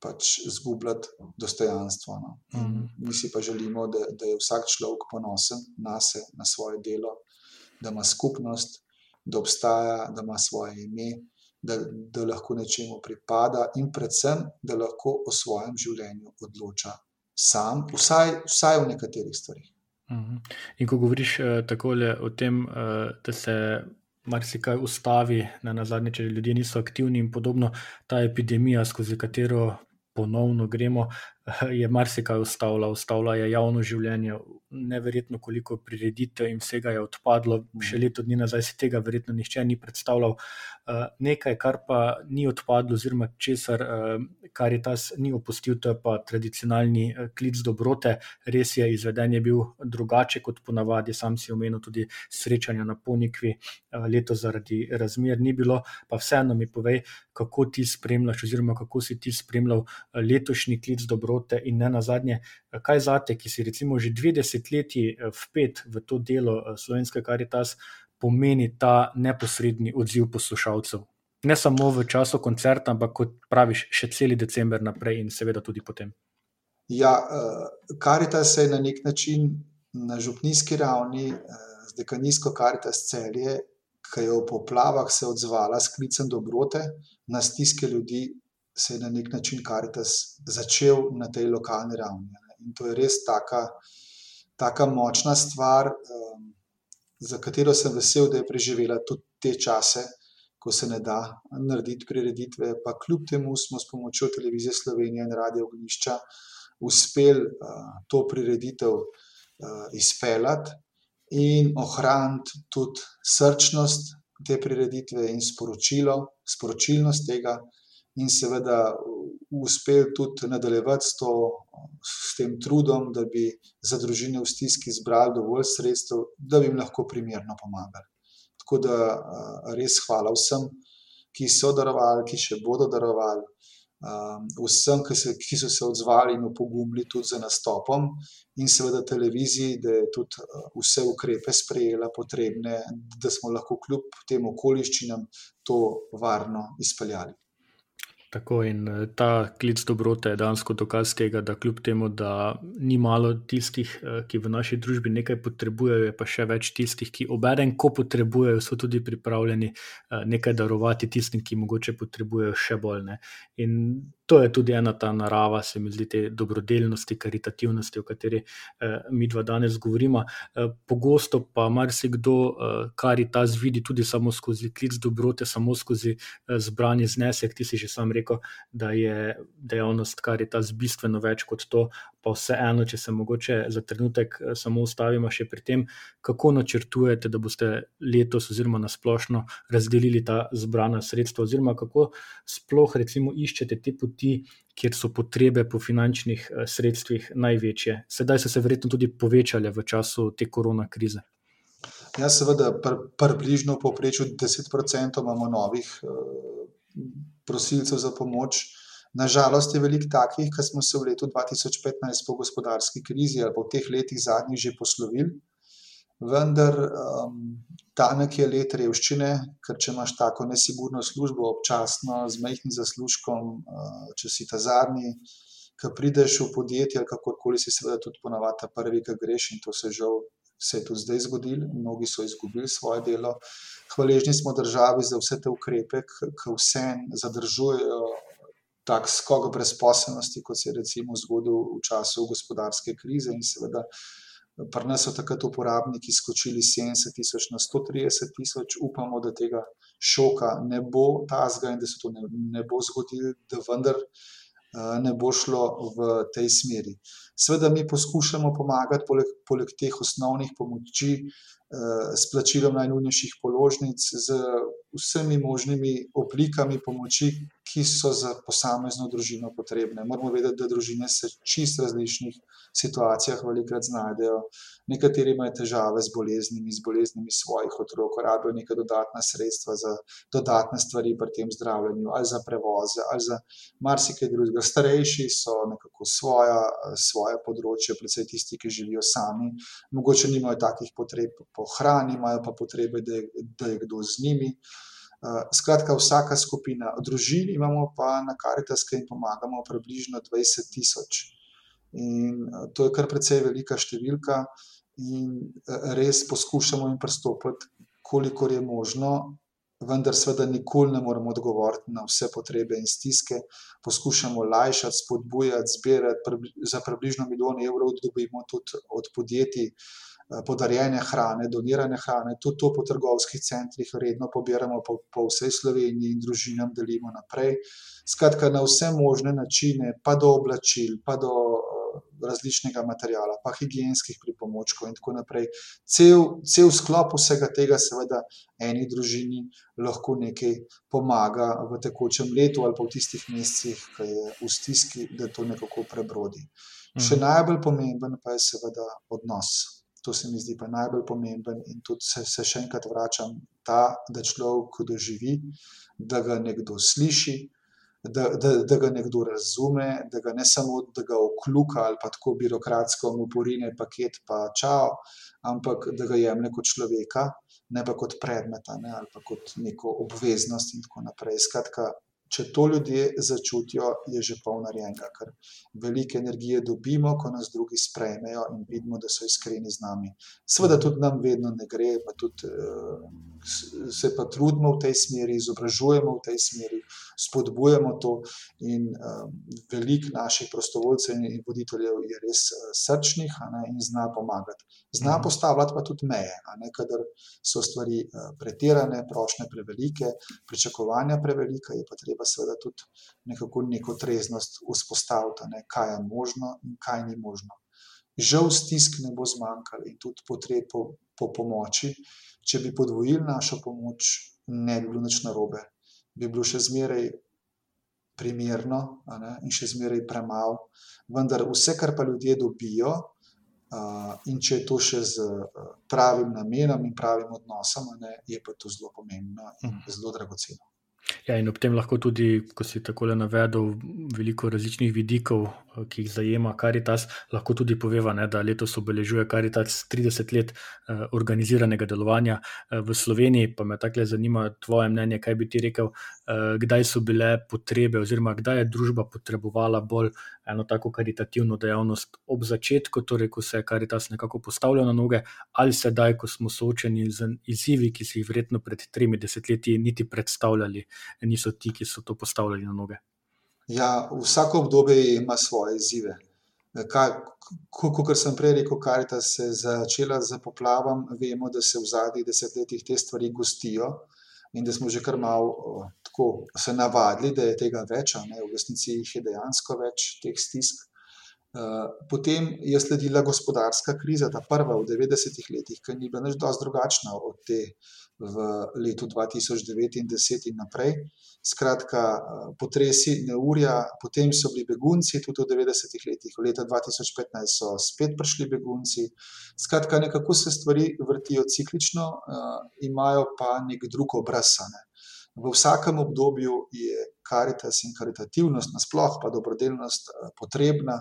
Speaker 10: pač izgubljati dostojanstvo. No. Mm. Mi si pa želimo, da, da je vsak človek ponosen na sebe, na svoje delo, da ima skupnost, da obstaja, da ima svoje ime da, da lahko nečemu pripada, in predvsem, da lahko o svojem življenju odloča sam, vsaj, vsaj v nekaterih stvarih.
Speaker 9: Mhm. In ko govoriš uh, takole o tem, uh, da se marsikaj ustavi, na zadnje, če ljudje niso aktivni in podobno, ta epidemija, skozi katero ponovno gremo, je marsikaj ustavila, ustavila je javno življenje, neverjetno koliko prireditev in vsega je odpadlo, še leto dni nazaj si tega verjetno nihče ni predstavljal. Eh, nekaj, kar pa ni odpadlo, oziroma česar, eh, kar je tas ni opustil, to je pa tradicionalni eh, klic dobrote. Res je, izveden je bil drugače kot ponavadi, sam si omenil tudi srečanja na Ponikvi, leto zaradi razmer ni bilo, pa vseeno mi povej, kako ti spremljaš, oziroma kako si ti spremljal letošnji klic dobrote celote in ne na zadnje, kaj zate, ki si recimo že dve desetletji eh, vpet v to delo eh, slovenske karitas, pomeni ta neposredni odziv poslušalcev. Ne samo v času koncerta, ampak kot praviš, še cel decembr naprej in seveda tudi potem.
Speaker 10: Ja, karitas eh, je na nek način na župnijski ravni, z dekanijsko karitas celje, ki je v poplavah se odzvala s klicem dobrote na stiske ljudi, se je na nek način Karitas začel na tej lokalni ravni. In to je res taka, taka močna stvar, um, za katero sem vesel, da je preživela tudi te čase, ko se ne da narediti prireditve. Pa kljub temu smo s pomočjo televizije Slovenije in Radio Ognišča uspeli uh, to prireditev uh, izpeljati in ohraniti tudi srčnost te prireditve in sporočilo sporočilnost tega in seveda uspeli tudi nadaljevati s, to, s tem trudom, da bi za družine v stiski zbrali dovolj sredstev, da bi jim lahko primerno pomagali. Tako da res hvala vsem, ki so darovali, ki še bodo darovali. Vsem, ki, se, ki so se odzvali in opogumili tudi za nastopom, in seveda televiziji, da je tudi vse ukrepe sprejela, potrebne, da smo lahko kljub tem okoliščinam to varno izpeljali.
Speaker 9: Tako in eh, ta klic dobrote je dansko dokaz tega, da kljub temu, da ni malo tistih, eh, ki v naši družbi nekaj potrebujejo, je pa še več tistih, ki obeden, ko potrebujejo, so tudi pripravljeni eh, nekaj darovati tistim, ki mogoče potrebujejo še bolj. Ne. In to je tudi ena ta narava, se mi zdi, te dobrodelnosti, karitativnosti, o kateri eh, mi dva danes govorimo. Eh, pogosto pa marsikdo eh, karitas vidi tudi samo skozi klic dobrote, samo skozi eh, zbrani znesek. Ti si že sam rekel, da je dejavnost karitas bistveno več kot to, pa vseeno, če se mogoče za trenutek eh, samo ustavimo še pri tem, kako načrtujete, da boste letos oziroma nasplošno razdelili ta zbrana sredstva, oziroma kako sploh recimo iščete te poti kjer so potrebe po finančnih eh, sredstvih največje. Sedaj so se verjetno tudi povečale v času te korona krize.
Speaker 10: Ja, seveda, približno pr v povprečju 10% imamo novih uh, prosilcev za pomoč. Nažalost, je veliko takih, ki smo se v letu 2015 po gospodarski krizi ali pa v teh letih zadnjih že poslovili, vendar um, tanek je let revščine, ker če imaš tako nesigurno službo, občasno z majhnim zaslužkom, uh, če si ta zadnji, ki prideš v podjetje ali kakorkoli, si seveda tudi ponavadi ta prvi, ki greš in to se žal. Se je tudi zdaj zgodilo, mnogi so izgubili svoje delo. Hvaležni smo državi za vse te ukrepe, ki vse zadržujejo tak skok brezposelnosti, kot se je recimo zgodil v času gospodarske krize in seveda Pri nas so takrat uporabniki skočili 70 tisoč na 130 tisoč, upamo, da tega šoka ne bo tazga in da se to ne, ne bo zgodilo, da vendar uh, ne bo šlo v tej smeri. Sveda mi poskušamo pomagati, poleg, poleg teh osnovnih pomoči, uh, s plačilom najnujnejših položnic, z vsemi možnimi oblikami pomoči, ki so za posamezno družino potrebne. Moramo vedeti, da družine se čist različnih situacijah velikrat znajdejo. Nekateri imajo težave z boleznimi, z boleznimi svojih otrok, rabijo neka dodatna sredstva za dodatne stvari pri tem zdravljenju, ali za prevoze, ali za marsikaj drugega. Starejši so nekako svoja, svoje področje, predvsej tisti, ki živijo sami, mogoče nimajo takih potreb po hrani, imajo pa potrebe, da je, da je kdo z njimi. Skratka, vsaka skupina družin imamo pa na Karitas, ki jim pomagamo, približno 20 tisoč. In eh, to je kar precej velika številka, in eh, res poskušamo jim pristopiti, kolikor je možno, vendar, seveda, nikoli ne moremo odgovoriti na vse potrebe in stiske. Poskušamo lajšati, spodbujati, zbirati za približno milijon evrov, dobimo tudi od podjetij. Eh, podarjene hrane, donirane hrane, tudi to po trgovskih centrih redno pobiramo po, po vsej Sloveniji in družinam delimo naprej. Skratka, na vse možne načine, pa do oblačil, pa do uh, različnega materijala, pa higijenskih pripomočkov in tako naprej. Cel, cel sklop vsega tega, seveda, eni družini lahko nekaj pomaga v tekočem letu ali pa v tistih mesecih, ki je v stiski, da to nekako prebrodi. Mhm. Še najbolj pomemben pa je seveda odnos. To se mi zdi pa najbolj pomemben in tudi se, se še enkrat vračam ta, da človek doživi, da ga nekdo sliši, da, da, da ga nekdo razume, da ga ne samo, da ga okluka ali pa tako birokratsko mu porine paket pa čao, ampak da ga jemlje kot človeka, ne pa kot predmeta ne, ali pa kot neko obveznost in tako naprej. Skratka, če to ljudje začutijo, je že pol narejenega, ker veliko energije dobimo, ko nas drugi sprejmejo in vidimo, da so iskreni z nami. Sveda tudi nam vedno ne gre, pa tudi uh, se pa trudimo v tej smeri, izobražujemo v tej smeri, spodbujamo to in uh, veliko naših prostovoljcev in voditeljev je res uh, srčnih ne, in zna pomagati. Zna mhm. postavljati pa tudi meje, kadar so stvari pretirane, prošle prevelike, pričakovanja prevelika, je pa treba treba seveda tudi nekako neko treznost vzpostaviti, ne, kaj je možno in kaj ni možno. Žal stisk ne bo zmanjkalo in tudi potreb po, po pomoči. Če bi podvojili našo pomoč, ne bi bilo nič narobe. bi bilo še zmeraj primerno in še zmeraj premalo. Vendar vse, kar pa ljudje dobijo, uh, in če je to še z pravim namenom in pravim odnosom, ne, je pa to zelo pomembno in zelo dragoceno.
Speaker 9: Ja, in ob tem lahko tudi, ko si tako navedel, veliko različnih vidikov, eh, ki jih zajema Karitas, lahko tudi poveva, ne, da letos obeležuje Karitas 30 let eh, organiziranega delovanja eh, v Sloveniji. Pa me tako zanima tvoje mnenje, kaj bi ti rekel, eh, kdaj so bile potrebe, oziroma kdaj je družba potrebovala bolj eno tako karitativno dejavnost ob začetku, torej ko se je Karitas nekako postavljal na noge, ali sedaj, ko smo soočeni z izzivi, ki si jih verjetno pred tremi desetletji niti predstavljali niso ti, ki so to postavljali na noge.
Speaker 10: Ja, vsako obdobje ima svoje izzive. Kot sem prej rekel, karita se je začela z poplavom, vemo, da se v zadnjih desetletjih te stvari gostijo in da smo že kar malo tako se navadili, da je tega več, ne, v resnici jih je dejansko več teh stisk. Potem je sledila gospodarska kriza, ta prva v 90-ih letih, ki ni bila nič dosti drugačna od te v letu 2009 in 2010 in naprej. Skratka, potresi, neurja, potem so bili begunci, tudi v 90-ih letih, v letu 2015 so spet prišli begunci. Skratka, nekako se stvari vrtijo ciklično, imajo pa nek drug obraz. Ne. V vsakem obdobju je karitas in karitativnost, nasploh pa dobrodelnost potrebna.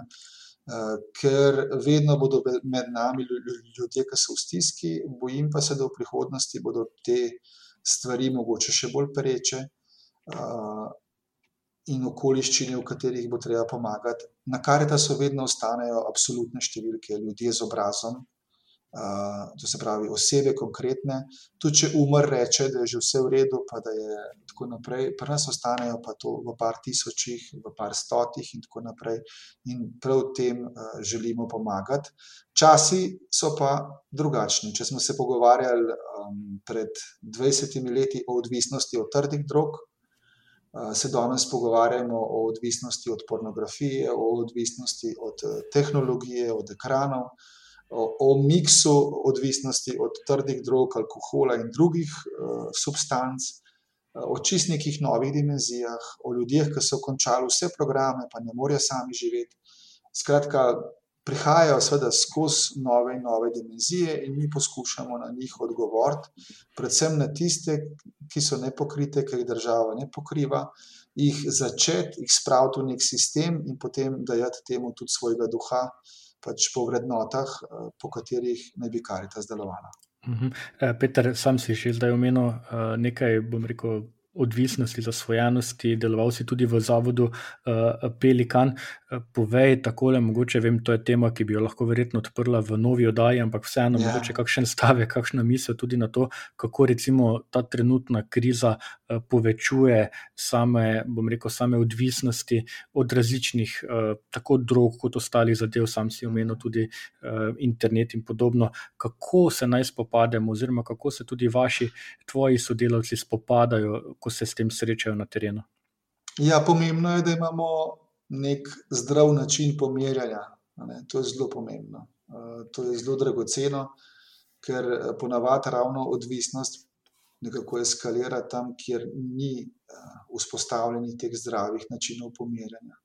Speaker 10: Ker vedno bodo med nami ljudje, ki so v stiski, bojim pa se, da v prihodnosti bodo te stvari mogoče še bolj pereče in okoliščine, v katerih bo treba pomagati. Na Karitasu vedno ostanejo absolutne številke, ljudje z obrazom, to se pravi osebe konkretne. Tudi če umr reče, da je že vse v redu, pa da je tako naprej, pri nas ostanejo pa to v par tisočih, v par stotih in tako naprej. In prav tem želimo pomagati. Časi so pa drugačni. Če smo se pogovarjali pred dvajsetimi leti o odvisnosti od trdih drog, se danes pogovarjamo o odvisnosti od pornografije, o odvisnosti od tehnologije, od ekranov, o miksu odvisnosti od trdih drog, alkohola in drugih substanc, o čisto nekih novih dimenzijah, o ljudeh, ki so končali vse programe, pa ne morejo sami živeti. Skratka, prihajajo seveda skozi nove in nove dimenzije in mi poskušamo na njih odgovoriti, predvsem na tiste, ki so nepokrite, ki jih država ne pokriva, jih začeti, jih spraviti v neki sistem in potem dajati temu tudi svojega duha, pač po vrednotah, po katerih naj bi Karitas delovala.
Speaker 9: Peter, sam si že zdaj omenil nekaj, bom rekel, odvisnosti, zasvojenosti, deloval si tudi v zavodu Pelikan. Povej takole, mogoče vem, to je tema, ki bi jo lahko verjetno odprla v novi oddaji, ampak vseeno,
Speaker 10: Ja.
Speaker 9: mogoče kakšen stavek, kakšna misel tudi na to, kako recimo ta trenutna kriza povečuje same, bom rekel, same odvisnosti od različnih tako drog kot ostalih zadev, sam si omenil tudi internet in podobno. Kako se naj spopademo oziroma kako se tudi vaši, tvoji sodelavci spopadajo, ko se s tem srečajo na terenu?
Speaker 10: Ja, pomembno je, da imamo neki zdrav način pomirjanja, to je zelo pomembno. To je zelo dragoceno, ker ponavadi ravno odvisnost nekako eskalira tam, kjer ni vzpostavljenih teh zdravih načinov pomirjanja.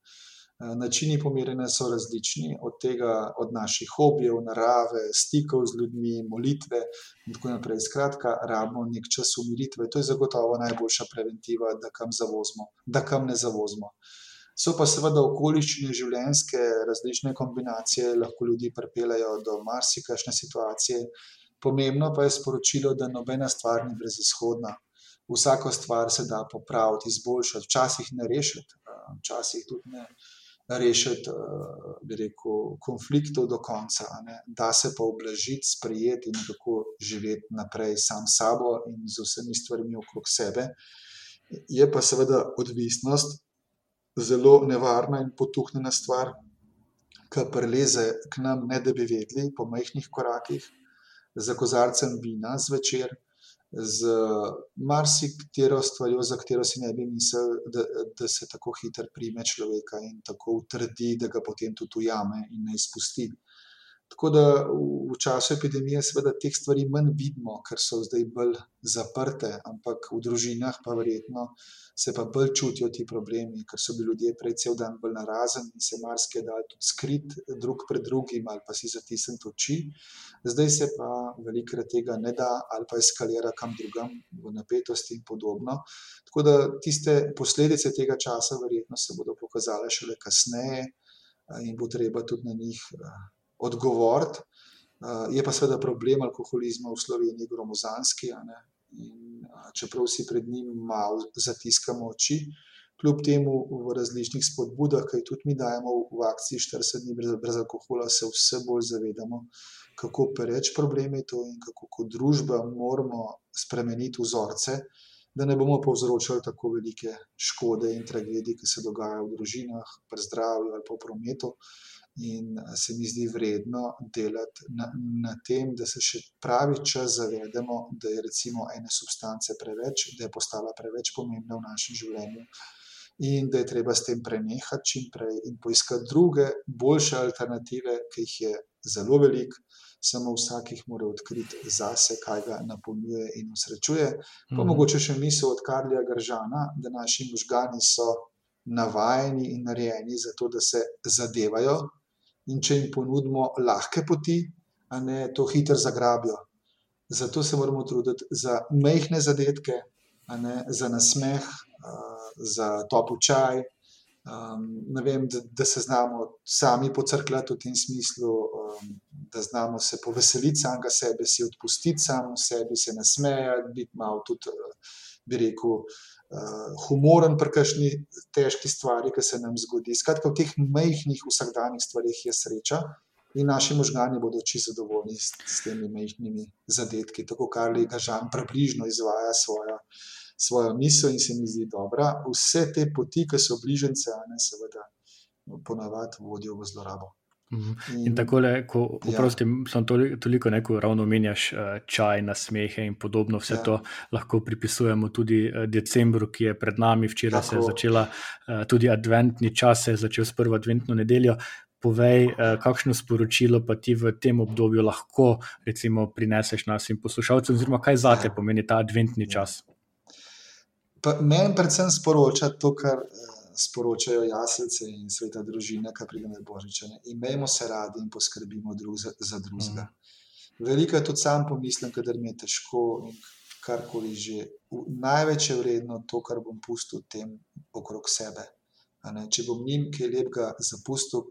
Speaker 10: Načini pomirjanja so različni, od tega, od naših hobijev, narave, stikov z ljudmi, molitve in tako naprej. Skratka, rabimo neki čas umiritve, to je zagotovo najboljša preventiva, da kam zavozimo, da kam ne zavozimo. So pa seveda okoliščine življenjske, različne kombinacije lahko ljudi pripeljejo do marsikakšne situacije. Pomembno pa je sporočilo, da nobena stvar ni brezizhodna. Vsako stvar se da popraviti, izboljšati, včasih ne rešiti, včasih tudi ne rešiti, bi rekel, konfliktov do konca, ne. Da se pa ublažiti, sprejeti in nekako živeti naprej sam s sabo in z vsemi stvarmi okrog sebe. Je pa seveda odvisnost zelo nevarna in potuhnjena stvar, ke prileze k nam, ne da bi vedeli, po majhnih korakih, za kozarcem vina zvečer, z marsikatero stvarjo, za katero si ne bi mislili, da, da se tako hitro prime človeka in tako utrdi, da ga potem tudi ujame in ne izpusti. Tako da v času epidemije, seveda, teh stvari manj vidimo, ker so zdaj bolj zaprte, ampak v družinah pa verjetno se pa bolj čutijo ti problemi, ker so bili ljudje prej cel dan bolj narazen in se marsikaj dal tudi skrit drug pred drugim ali pa si zatisniti oči. Zdaj se pa velikrat tega ne da ali pa eskalira kam drugam v napetosti in podobno. Tako da tiste posledice tega časa verjetno se bodo pokazale šele kasneje in bo treba tudi na njih odgovoriti. Je pa seveda problem alkoholizma v Sloveniji gromozanski. In čeprav si pred njim malo zatiskamo oči, kljub temu v različnih spodbudah, ki tudi mi dajemo v akciji 40 dni brez, brez alkohola, se vse bolj zavedamo, kako pereč problem je to in kako kot družba moramo spremeniti vzorce, da ne bomo povzročali tako velike škode in tragedije, ki se dogajajo v družinah, pri zdravju ali pa v prometu. In se mi zdi vredno delati na, na tem, da se še pravi čas zavedamo, da je recimo ene substance preveč, da je postala preveč pomembna v našem življenju in da je treba s tem prenehati čim prej in poiskati druge, boljše alternative, ki jih je zelo veliko, samo vsak jih mora odkriti zase, kaj ga napolnjuje in usrečuje. Pa
Speaker 9: Mhm.
Speaker 10: mogoče še misel od Karlija Gržana, da naši možgani so navajeni in narejeni za to, da se zadevajo, in če jim ponudimo lahke poti, a ne to hitro zagrabijo. Zato se moramo truditi za majhne zadetke, a ne za nasmeh, za topel čaj. Ne vem, da, da se znamo sami pocrkljati v tem smislu, da znamo se poveseliti samega sebe, si odpustiti samemu sebi, se nasmejati, biti malo tudi, bi rekel, humoren pri kakšni težki stvari, ki se nam zgodi. Skratka, v teh majhnih vsakdanjih stvareh je sreča in naši možgani bodo čisto zadovoljni s, s temi majhnimi zadetki. Tako Karli Gržan približno izvaja svojo, svojo misel in se mi zdi dobra. Vse te poti, ki so bližnjice, a ne seveda ponavadi vodijo v zlorabo.
Speaker 9: In takole, ko
Speaker 10: Ja.
Speaker 9: oprosti, samo toli- toliko, ne, ko ravno omenjaš eh, čaj, nasmehe in podobno, vse
Speaker 10: Ja.
Speaker 9: to lahko pripisujemo tudi eh, decembru, ki je pred nami. Včeraj se je
Speaker 10: Tako.
Speaker 9: začela eh, tudi adventni čas, se je začel s prvo adventno nedeljo. Povej, kakšno sporočilo pa ti v tem obdobju lahko recimo, prineseš našim poslušalcem, oziroma kaj zate
Speaker 10: Ja.
Speaker 9: pomeni ta adventni čas.
Speaker 10: Pa Meni predvsem sporoča to, kar sporočajo jaslice in sveta družina, ki pride na božiče. ne. Imejmo se radi in poskrbimo drug za, za drugega. Veliko tudi sam pomislim, kadar mi je težko in karkoli že. Največ je vredno to, kar bom pustil tem okrog sebe. Če bom njim kaj lepega zapustil,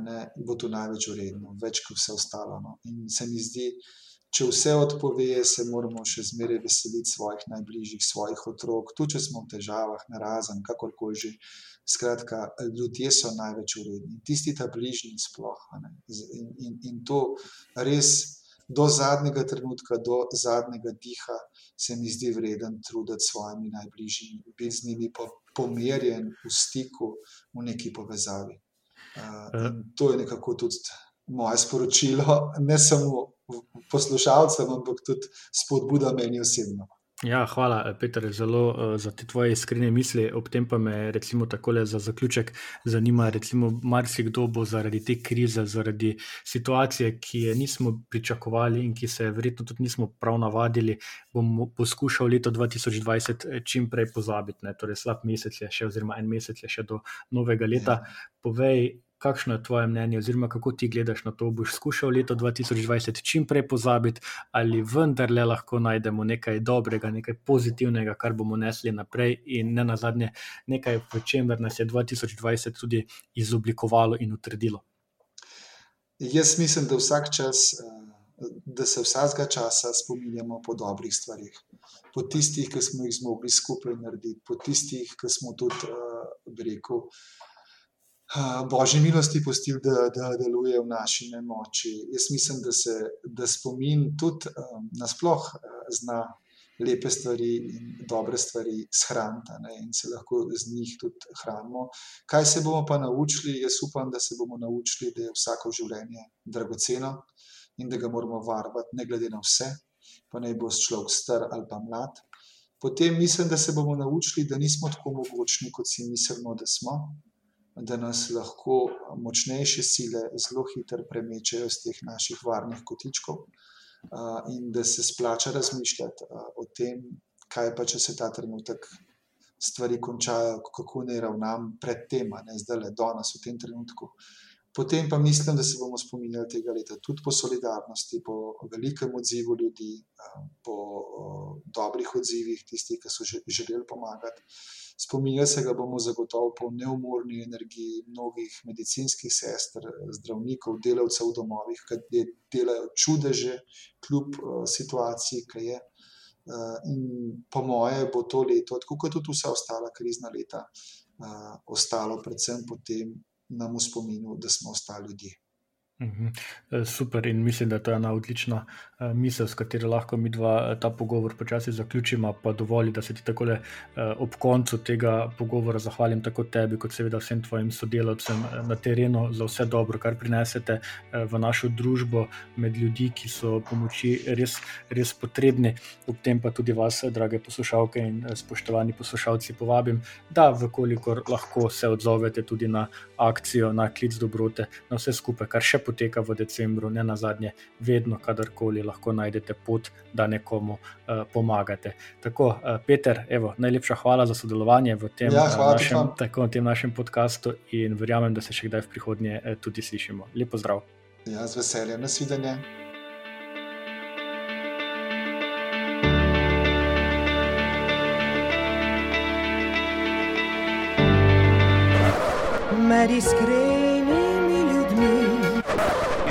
Speaker 10: ne, bo to največ vredno, več kot vse ostalo. No. In se mi zdi, če vse odpove, se moramo še zmeraj veseliti svojih najbližjih, svojih otrok, tudi če smo v težavah, narazen, kakorkoli že. Skratka, ljudje so največ vredni, tisti ta bližnji sploh. In, in, in to res do zadnjega trenutka, do zadnjega diha, se mi zdi vreden truditi s svojimi najbližjimi, biti z njimi po, pomerjen, v stiku, v neki povezavi. Uh, to je nekako tudi moje sporočilo, ne samo poslušalcem, ampak tudi spodbuda meni osebno.
Speaker 9: Ja, hvala, Peter, zelo uh, za te tvoje iskrene misli. Ob tem pa me, recimo, takole za zaključek zanima, recimo, marsikdo bo zaradi te krize, zaradi situacije, ki je nismo pričakovali in ki se je verjetno tudi nismo prav navadili, bomo poskušal leto 2020 čim prej pozabiti. Ne? Torej, slab mesec je še, oziroma en mesec je še do novega leta. Povej, kakšno je tvoje mnenje, oziroma kako ti gledaš na to? Boš skušal leto 2020 čim prej pozabiti, ali vendarle lahko najdemo nekaj dobrega, nekaj pozitivnega, kar bomo nesli naprej, in ne nazadnje nekaj, v čemer nas je 2020 tudi izoblikovalo in utrdilo.
Speaker 10: Jaz mislim, da vsak čas, eh, da se vsakega časa spominjamo po dobrih stvarih. Po tistih, ki smo jih zmogli skupaj narediti, po tistih, ki smo tudi, bi rekel, eh, božji milosti pustili, da, da deluje v naši nemoči. Jaz mislim, da se da spomin tudi eh, nasploh eh, zna lepe stvari in dobre stvari shraniti in se lahko z njih tudi hranimo. Kaj se bomo pa naučili? Jaz upam, da se bomo naučili, da je vsako življenje dragoceno in da ga moramo varovati, ne glede na vse, pa naj bo človek star ali pa mlad. Potem mislim, da se bomo naučili, da nismo tako mogočni, kot si mislimo, da smo, da nas lahko močnejše sile zelo hitro premečejo iz teh naših varnih kotičkov, in da se splača razmišljati o tem, kaj pa, če se ta trenutek stvari končajo, kako naj ravnam pred tem, ne zdajle, danes, v tem trenutku. Potem pa mislim, da se bomo spominjali tega leta tudi po solidarnosti, po velikem odzivu ljudi, po dobrih odzivih tistih, ki so želeli pomagati. Spominjali se ga bomo zagotovo po neumorni energiji mnogih medicinskih sester, zdravnikov, delavcev v domovih, ki delajo čudeže kljub situaciji, ki je. in po moje bo to leto, tako kot tudi vsa ostala krizna leta, ostalo predvsem po tem nam v spominu, da smo ostali ljudje.
Speaker 9: Super, in mislim, da je to ena odlična misel, s katero lahko midva ta pogovor počasi zaključiva, pa dovoli, da se ti takole ob koncu tega pogovora zahvalim tako tebi, kot seveda vsem tvojim sodelavcem na terenu za vse dobro, kar prinesete v našo družbo med ljudi, ki so pomoči res, res potrebni. Ob tem pa tudi vas, drage poslušalke in spoštovani poslušalci, povabim, da v kolikor lahko se odzovete tudi na akcijo, na klic dobrote, na vse skupaj, kar še poteka v decembru, nenazadnje vedno, kadarkoli lahko najdete pot, da nekomu uh, pomagate. Tako, uh, Peter, evo, najlepša hvala za sodelovanje v tem,
Speaker 10: Ja,
Speaker 9: uh,
Speaker 10: hvala
Speaker 9: našem,
Speaker 10: vam.
Speaker 9: tako, tem našem podkastu in verjamem, da se še kdaj v prihodnje uh, tudi slišimo. Lep pozdrav.
Speaker 10: Ja, z veseljem, nasvidenje.
Speaker 1: Med iskrenimi ljudmi.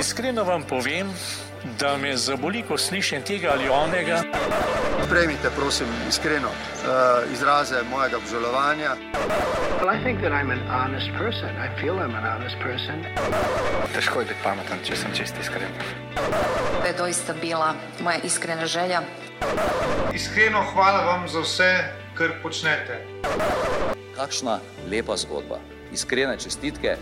Speaker 2: Iskreno vam povem, da me zaboli, ko slišim tega ali onega.
Speaker 3: Prejmite, prosim, iskreno uh, izraze mojega obžalovanja.
Speaker 4: Well, I think that I'm an honest person. I feel I'm an honest person.
Speaker 5: Težko je biti pameten, če sem čist iskren.
Speaker 6: To je doista bila moja iskrena želja.
Speaker 7: Iskreno hvala vam za vse, kar počnete.
Speaker 8: Kakšna lepa zgodba. Iskrene čestitke